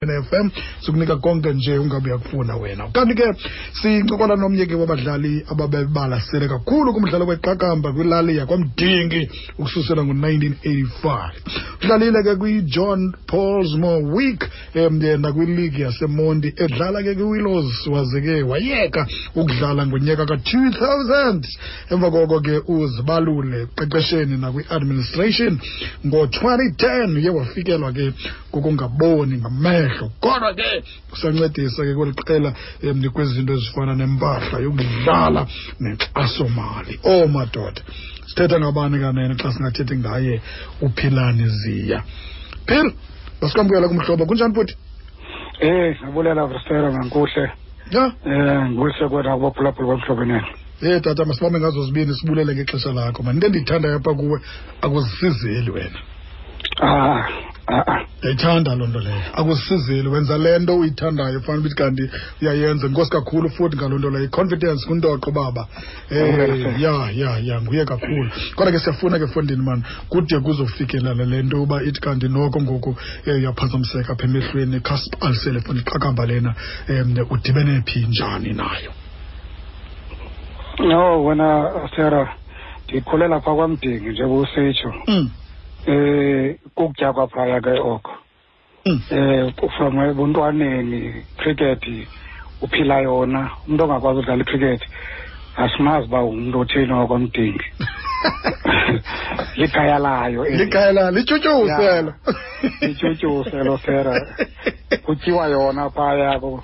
fm sikunika konke nje ungabe uyakufuna wena kanti ke sincokola nomnye ke wabadlali ababebalasele kakhulu kumdlalo weqakamba kwilali yakwamdingi ukususela ngo-1985 udlalile ke kwijohn paulsmore week um nakwiligi yasemonti edlala ke kwiwillows waze ke wayeka ukudlala ngonyaka ka-2000 emva koko ke uzibalule qeqesheni nakwi-administration ngo-2010 uye wafikelwa ke kukungaboni ngamehlo kodwa ke kusancedisa ke kweli qela um kwizinto ezifana nempahla yokudlala nenkxasomali o oh, madoda sithetha ngabani kanene xa singathethi ngaye uphilani ziya phil basikwamkela kumhlobo kunjani bhuti um eh, ndibulela vristera ngankuhle ya um nguhle kwena kubaphulaphula bamhlobenene ye tata masibambe ngazo zibini sibulele ngexesha lakho mani into endiyithandayo apha kuwe akusisizeli wena ah ndiyayithanda loo nto leyo akusisizile wenza le nto uyithandayo fanele ukuthi kanti uyayenza inkosi kakhulu futhi ngaloo nto leyo i-confidence kuntoqo baba um ya ya ya nguye kakhulu kodwa ke siyafuna ke fondini mani kude kuzofikelela le nto uba ithi kanti noko ngoku um eh, uyaphazamiseka apha emehlweni khasiqalisele funa iqakamba lena um udibene phi njani nayo no wena sarah ndikhulela phaa kwamdingi njengoba usitsho um kukutya kwaphaya ke oko um from ebuntwaneni cricket uphila yona umntu ongakwazi udlala icricket asimazi uba umntu otheni wakwamdingi likhaya layo likhaya layo lityutyuselo lityutyuselo sera kutyiwa yona phaya ko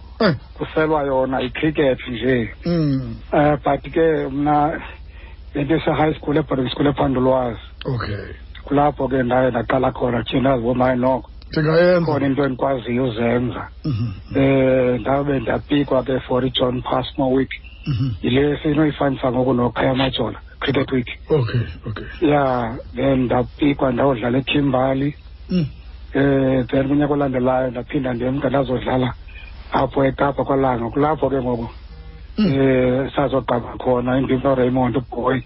kuselwa yona icricket nje um but ke mna into ese-high school eboarding school ephandulwazi okay kulapho ke ndaye ndaqala khona thina azibomhayi noko ndingayenzakhona into endikwaziyo uzenza um mhm. eh, ndabe ndapikwa ke for ijohn pasmo week mhm. yile sinoyifanisa ngoku noqhaya amajola cricket week okay okay ya then ndapikwa ndawudlala ekhimbali mm. eh then kunyaka olandelayo ndaphinda ndemka ndazodlala apho ekapa kwalanga kulapho ke ngoku um mm. eh, sazogqaba khona indimfa raymond uboy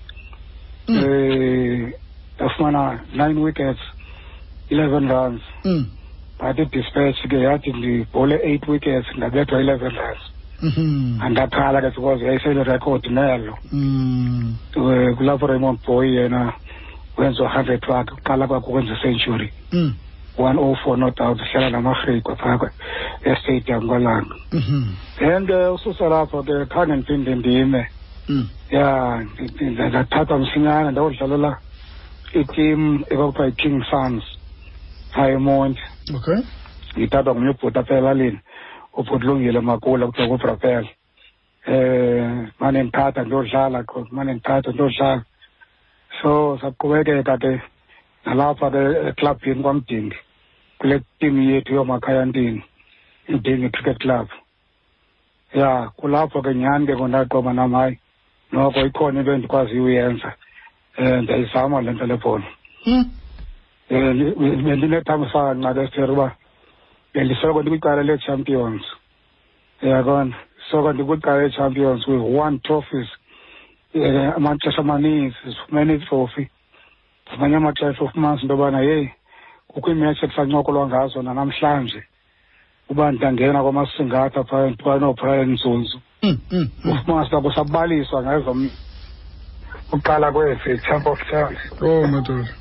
um eh, ndafumana nine wickets eleven runs mm. but i-dispatch ke yathi ndibhole eight wickets ndabethwa eleven runs Mm-hmm. andakhala ke because yayisele record nelo mm. eh, kulapho raymond boy yena wenza uharvard wakhe uqala kwakho ukwenza century mm. one oh four no doubt uhlala namarhego phaka estadium kwalanga mm-hmm. and eh, ususa lapho ke khange ndiphinde ndime mm. ya ndathathwa msinyana ndawudlalela itim ekwakuthiwa i-king sons hayimonde okay ngithathwa ngumnye ubhuti apha elalini ubhuti lungile makula kuthiwa kubrapela um mane ndithatha ndiyodlala qho mane ndithatha ndiyodlala so saqhubekeka ke nalapha ke eklabhini kwamdingi kule timu yethu yoomakhaya ntini imdingi cricket club ya kulapho ke nyhani ke kondaqoma nam hayi noko ikhona into endikwaziyo uyenza um ndiyayizama le nto lebhola um hmm. bendinethamsanqa ke sithere uba bendisoloko ndikwicala lee-champions yabona soko ndikuqala echampions with one trophies um amaxesha amaninzi zifumene itrofi ngamanye amaxesha ufumanisa into yobana yeyi kukho iimetshi ekusancokolwa ngazo nanamhlanje uba ndangena kwamasingatha phaya kuthiwa noobrian nzunzu mm, mm, mm. ufumanisa uba kusabaliswa ngezo uqala kwezi champ of champs oh madoda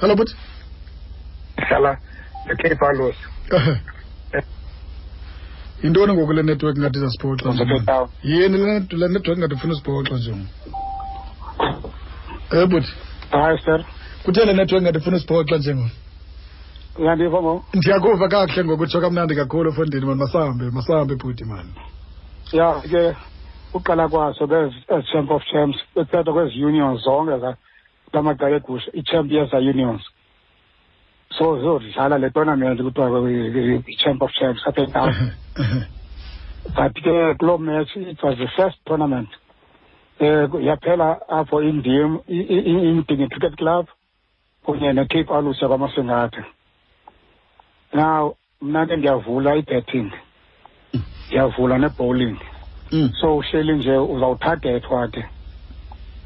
hello bhuti ndihlala ecape alos yintoni ngoku le network ngathi izasibhoxa yini le network ngathi ufuna usibhoxa nje e bhuti hayi sir kutheni le network ngathi ufuna usibhoxa njengo ngandiva ngo ndiyakuva kakuhle ngokutsho kamnandi kakhulu fondini mani masahambe masahambe bhuti mani ya ke uqala kwaso as champ of champs bethetha kwezi unions zonke la maqala egusha i-champ yeza unions so zizodlala le tournament kuthiwa i-champ of champs apha ekazi but ke kuloo match it was the first tournament um yaphela apho indim indingi cricket club kunye necape aluse kwamasingatha now mna ke ndiyavula ibetting ndiyavula nebowling mm. so uhleli nje uzawuthadethwa ke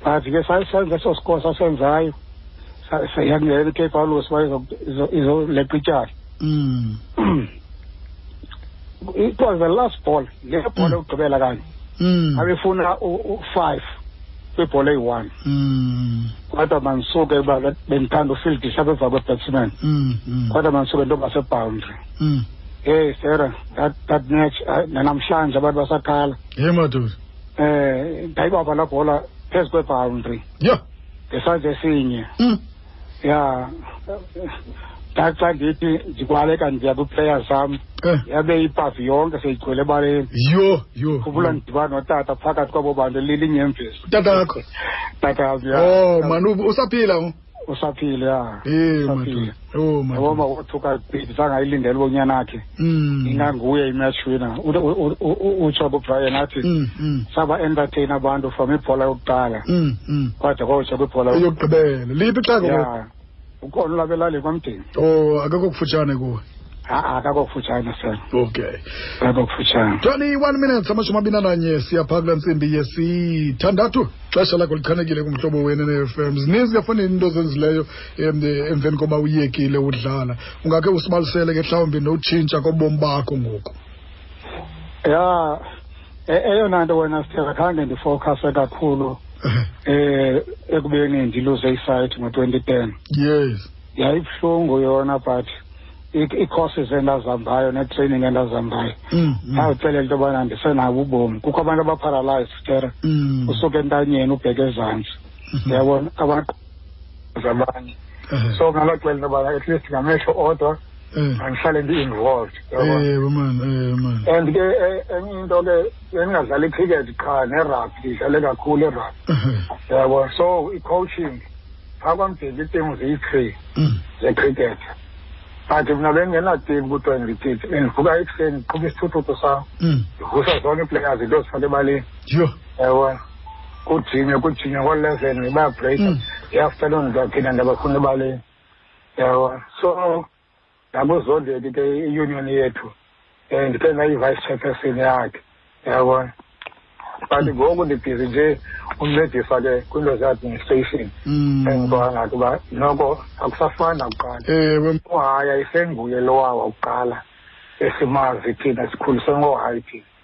but ke sayisenza eso sikolo sasenzayo yangena icape aluse uba izoleqa ityala mm. it was the last ball le bhola mm. yokugqibela kanye mm. abefuna u-five kwibhola eyi-one kodwa mm. mandisuke uba bendithanda ufildisha apha emva kwebatsman kodwa mandisuke ntoba sebhoundary hey sera that, that match uh, nanamhlanje abantu basakhala ye madoda um eh, ndayibaba laa bhola phezu kwebhoundary yho ngesandla esinye ya ndathi xa ndithi ndibaleka ndiya kwiplayer sam eh. yabe ipavi yonke seyigcwele ebaleni yho yho khumbula ndidibana notata phakathi kwabo bantu lilinyemvisi utata wakho tata ya oh mani usaphila u usaphila ya eh, usaphila yho oh, mani wothuka bhidisangayilindela ubonyana akhe Mm. inganguye imatch winner U- u- u- u- utsho ubrian athi Mm, mm, saba-entertain abantu from ibhola yokuqala mm, mm. kwade kwakutsho kwibhola yokuqala. eyokugqibela liphi ixhaka ngoku ya ukhona ulabelali kwamdini o akekho kufutshane kuwe ha-a kakokufutshane sena okay kakokufutshane 21 minutes amashumi abini ananye siya phaa kula ntsimbi yesithandathu xesha lakho lichanekile kumhlobo wene ne-fm zininzi ke fondini into ozenzileyo emveni koba uyekile udlala ungakhe usibalisele ke mhlawumbi notshintsha kobomi bakho ngoku ya e, eyona nto wena sitheka khange ndifowukhase kakhulu um ekubeni ndiluze isayithi ngo-twenty ten yes yayibuhlungu yona but ii-courses endazihambayo netraining endazihambayo mm, mm. ndazixelela into yobana ndisenabo ubomi kukho abantu abaparalyzed tera mm. usuke entanyeni ubheke ezantsi yabona zabanye eh. so ngalaxela into yobana at least ngamehlo odwa eh. andihlale ndi-involved and ke enye into ke bendingadlali icricket qha nerugby ndidlale kakhulu irugby yabo so i-coaching phaa kwambheki itim ziyi-three mm. zecricket but mna bengenatim kuthiwa ndithithe bendivuka ekuseni ndiqhuba isithuthuko sam mm. ndivusa zonke iiplayers into zifake ebaleni yebo kujunior kujunior ko-eleven ngibabreaka mm. i-afternoon ndizawuphinda ndabafuna ebaleni yawa so ndakuzondeti ke i-union yethu um ndiphe ndayi-vice chairperson yakhe yabona but mm. ngoku ndibhizi nje umncedisa ke kwinto ze-administration mm. endiqongathi uba noko akusafani nakuqala uhaya isenguye lowawa kuqala esimazi thina sikhuliswe ngohayi thina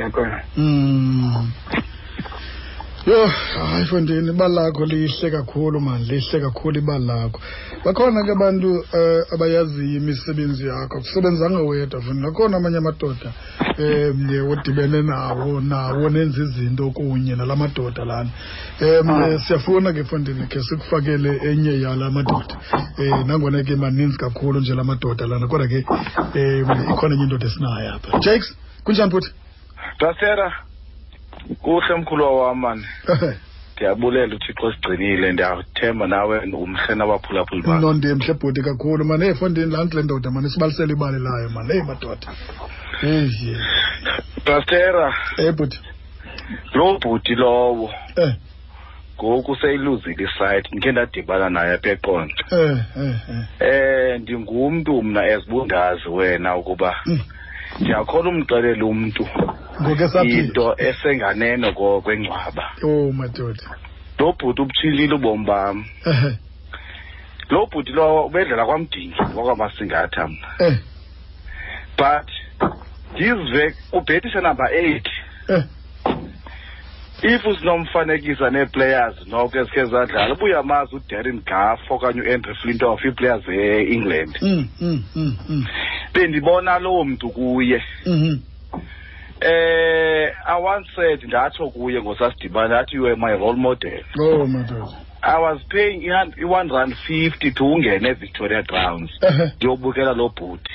yakhona mm. yho hayi fondini ibali lakho lihle kakhulu mani lihle kakhulu ibali lakho bakhona ke abantu um eh, abayaziyo imisebenzi yakho akusebenzanga wedwa fondini akhona amanye amadoda um ye odibene nawo nawo nenza izinto kunye nala madoda lana um ah. eh, siyafuna ke fondini khe sikufakele enye yala madoda um nangona ke maninzi kakhulu nje la madoda lana kodwa ke um ikhona enye indoda esinayo apha jakes kunjani bhuti brasera kuhle mkhulu wam mani ndiyabulela uthixo osigcinile ndiyathemba nawe umhle nabaphulaphuli bakho no ndimhle bhuti kakhulu mani eyi fondini laa ntle ndoda mani sibalisele ibali layo mani eyi madoda eyi brastera eyi bhuti loo bhuti lowo um eh. ngoku seyiluzile isayiti ndikhe ndadibana naye apha eqonce um eh, eh, eh. ndingumntu mna ezibundazi wena ukuba hmm. ndiyakhona umxelela umntu into esenganeno kwengcwaba o oh, madoda lo bhuti ubutshilile ubomi bam lo bhuti lowo ubedlela kwamdingi wakwamasingatha mna but ndizive kubhetise number eight eh. if usinomfanekisa nee-players noko ezikhe zadlala ubuye amazi udarren gaff okanye uandrew flintoff ii-players e-england mm, mm, mm, mm. bendibona lowo mntu kuye mm -hmm. eh i once said ndatsho kuye ngosasidibana athi you are my role model oh, i was paying i-one rand fifty to ungene evictoria grounds ndiyobukela loo bhuti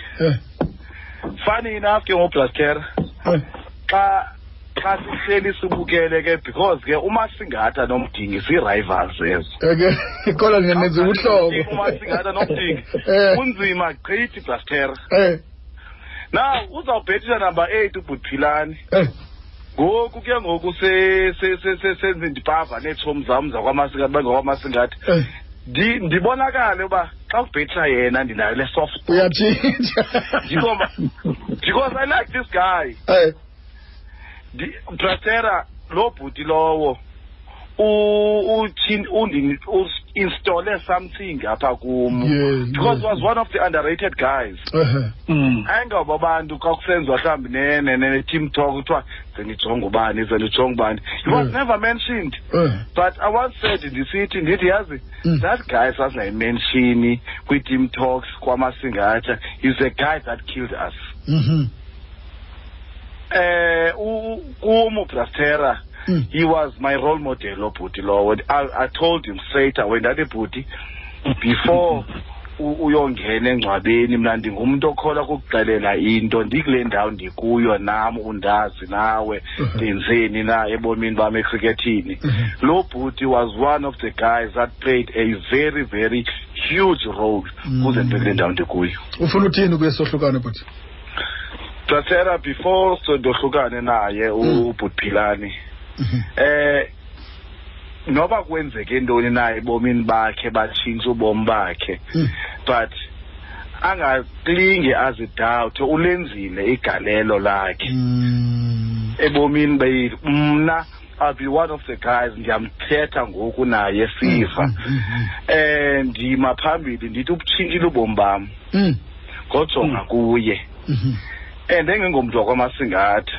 funny enough ke ngoblaster xa xa sihleli sibukele ke because ke umasingatha nomdingi zii-rivals ezo okay kodwa ngenenza ubuhlobo umasingatha nomdingi kunzima gqithi blastera now uzawubhethisha number eight ubhuthilani Eh, ngoku ke ngoku se- se- se- se- senza indipava neetshomi zam zakwamasingathi bangakwamasingati eh, Ndi- ndibonakale uba xa kubhethisha yena ndinayo le soft uyatshintsha because i like this guy Eh, Brasera lo bhuti lowo undi-installe something apha kum because was one of the underrated guys uh-huh. mm. ayengabo abantu kwakusenziwa mhlawumbi ne-team talk kuthiwa zendijonga ubani zendijonga ubani he was never mentioned uh-huh. but i once said ndisithi ndithi yazi mm. that guy sasingayimenshini kwii-team talks kwamasingatha is a guy that killed us mm -hmm. eh u- kum ubrastera Mm. he was my role model obhuti lowo And I, i told him straight away ndathi bhuti before u- uyongena engcwabeni mna ndingumntu okholwa kukuxelela into ndikule ndawo ndikuyo nam undazi nawe Mhm. ndenzeni na ebomini bam ekrikethini Mhm. lo bhuti was one of the guys that played a very very huge role Mm. kuze ndibe kule ndawo ndikuyo ufuna uthini kwesohlukane bhuti Brasera before so ndohlukane naye Mm. ubhuthilani. Mhm. Eh noba kwenzeke ntoni naye ebomini bakhe batshintsha ubomi bakhe Mm. but angaklingi azidawuthe ulenzile igalelo lakhe Mm. ebomini beyi mna I'll be one of the guys ndiyamthetha ngoku naye siva mm, mm, mm, eh ndima phambili ndithi ubutshintshile ubomi bam ngojonga kuye mm-hmm. and engengomntu wakwamasingatha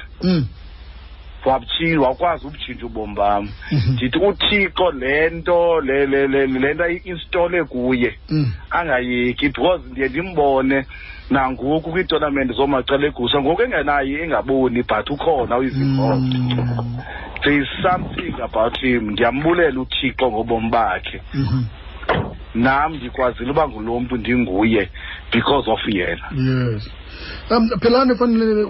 wabutshila wakwazi ubutshintsha ubomi bam mm-hmm. ndithi uthixo le nto le nto ayi-instole kuye angayeki because ndiye ndimbone nangoku kwiitonamenti zoomacala egusha ngoku engenayo ingaboni but ukhona uyizikhona mm. there is something about him ndiyambulela uthixo ngobomi bakhe mm-hmm. nam ndikwazile uba ngulo mntu ndinguye because of yena yes um phelani fondini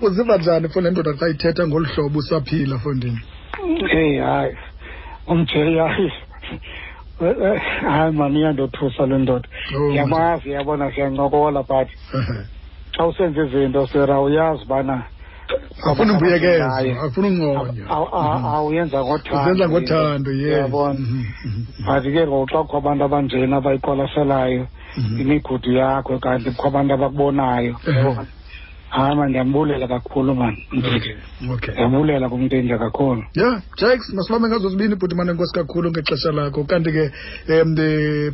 uziva njani fo le ndoda xa ithetha ngolu hlobo usaphila fondini eyi hayi umjeyayi Eh, eh, hayi mani iyandothusa le ndoda oh, yamazi yabona siyancokola but xa usenza izinto sera uyazi ubana afuna umbuyekezo afuna unconya awuyenza ngothandozenza ngothando yeyabona mhm, mhm, mhm. but ke ngoku xa kukho abantu abanjena abayiqwalaselayo imigudu yakho kanti kukho abantu abakubonayo hayi ma ndiyambulela kakhulu mani okay okay ndiyabulela kumntenja kakhulu ya jax masibambe ngazo zibini bhuti mani enkosi kakhulu ngexesha lakho kanti ke um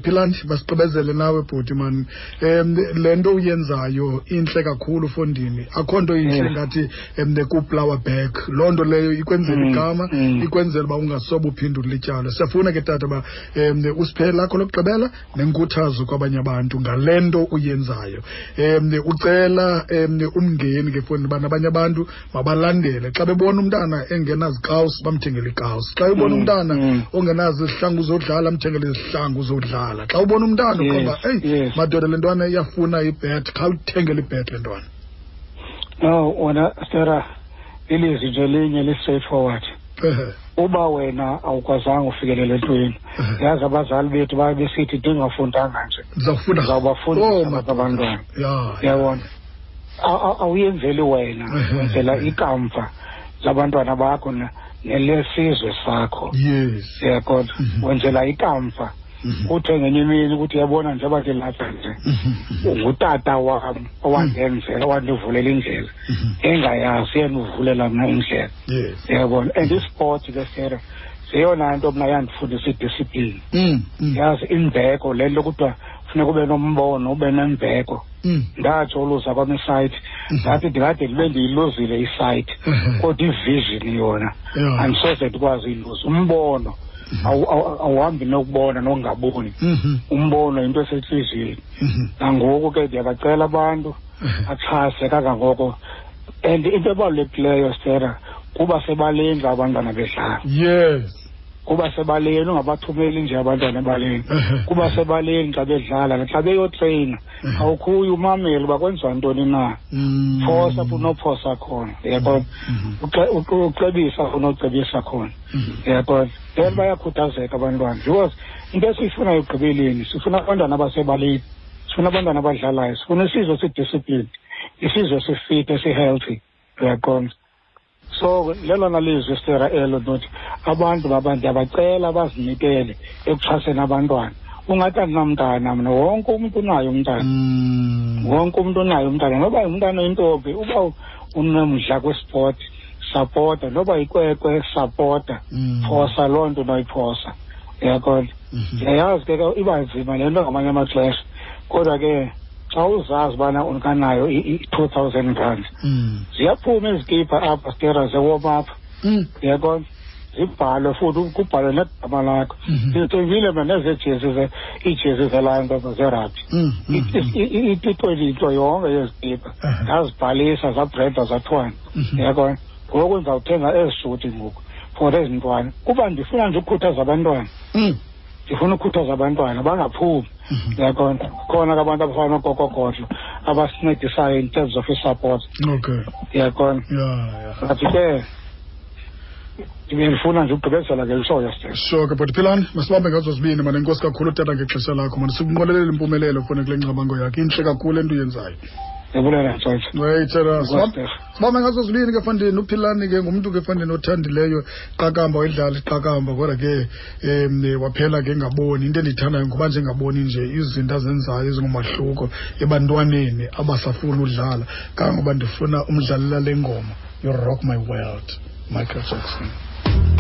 philandi masigqibezele nawe bhuti mani um le nto uyenzayo intle kakhulu fondini akho nto intle yeah. ngathi um kublower back loo nto leyo ikwenzela mm, igama mm, mm. ikwenzela uba ungasobe uphinde ulityalo siyafuna ke tata uba um usiphele lakho lokugqibela nenkuthazo kwabanye abantu ngale nto uyenzayo um ucela um umngeni ke foni ubana abanye abantu mabalandele xa bebona umntana engenazikawusi bamthengele ikawusi xa ubona mm, umntana mm. ongenazo izihlangu zodlala amthengele izihlangu zodlala xa ubona umntana ukhomba eyi madoda le ntwana iyafuna ibet khawuthengele ibet le ntwana no wona sera ilizwi nje linye li-straight forward uba wena awukwazanga ufikelela entweni yazi abazali bethu babe besithi ndingafundanga nje ndizawubafundisa oh, abantwana yabona awuyenzeli wena wenzela ikamva labantwana bakho nelesizwe sakho yes yaqonda mhm. wenzela ikamva mhm. kuthe ngenye imini ukuthi yabona njengoba ke lapha nje mhm. ngutata wam owandenzela owandivulela indlela mhm. engayazi yena uvulela mna indlela yabona and isport ke sera yeyona nto mna yandifundisa idiscipline mm, mm. yazi imbeko le nto kuthiwa funeka ube nombono ube nembeko mm. ndatsho uluza kwam isayiti mm-hmm. ndathi ndingade ndibe ndiyiluzile isayiti mm-hmm. kodwa ivision yona andisoze ndikwazi uyiluza umbono mhm. awuhambi nokubona nokungaboni mhm. umbono yinto esentliziyweni mhm. nangoku ke ndiyabacela abantu axhase kangangoko and into ebalulekileyo stera kuba sebaleni xa abantwana bedlala yes kuba sebaleni ungabathumeli nje abantwana ebaleni kuba sebaleni xa bedlala naxa beyotreyina awukhuye umameli uba kwenziwa ntoni na mm. phosa funophosa khona yebo mm-hmm. ucebisa funocebisa khona mm-hmm. yabona then bayakhuthazeka abantwana because into esiyifunayo ekugqibeleni sifuna abantwana abasebaleni sifuna abantwana abadlalayo sifuna isizwe sidisciplined isizwe sifit esihealthy uyaqonda so lelona lizwi sitera elo nothi abantu babandi abacela bazinikele ekuxhaseni abantwana ungathi andinamntana mna wonke umntu unayo umntana mm. wonke umntu unayo umntana noba ngumntana oyintombi uba unomdla kwespoti sapota noba ikwekwe sapota mm. phosa loo nto noyiphosa uyaqonda mhm. ndiyayazi ke iba nzima le nto ngamanye amaxesha kodwa ke xa uzazi ubana unikanayo i-two thousand rand mm. ziyaphuma izikipha apha stera ze-warm up mm. uyaqonda zibhalwe futhi kubhalwe negama lakho mhm. ndicingile mna nezejezi iijezi zelion koko zerabhi i-twenty into yonke yezikipha ndazibhalisa zabhreda zathwana mhm. yabona ngoku ndizawuthenga ezi shuti ngoku for ezi ntwana kuba ndifuna nje ukukhuthaza abantwana mm. ndifuna ukukhuthaza abantwana bangaphumi mhm. yaqonda khona ke abantu abafana nokokogodlo abasincedisayo in terms of i-support okay yaqonda but ke ndingayifuna nje ukugqibezela ke ishow yasithe sure ke bhuti philani masibambe ngazo zibini mane nkosi kakhulu utata ngexesha lakho mane sikunqwelelele impumelelo funa kule ngcabango yakhe intle kakhulu into uyenzayo ndiyabulela tsotsa right uh, sibambe sibambe ngazo zibini ke fandini uphilani ke ngumntu ke fandini othandileyo iqakamba wayidlala iqakamba kodwa ke um waphela ke ngaboni into endiyithandayo ngoba njengaboni nje izinto azenzayo ezingumahluko ebantwaneni abasafuni udlala kangoba ndifuna umdlalela le ngoma you rock my world michael jackson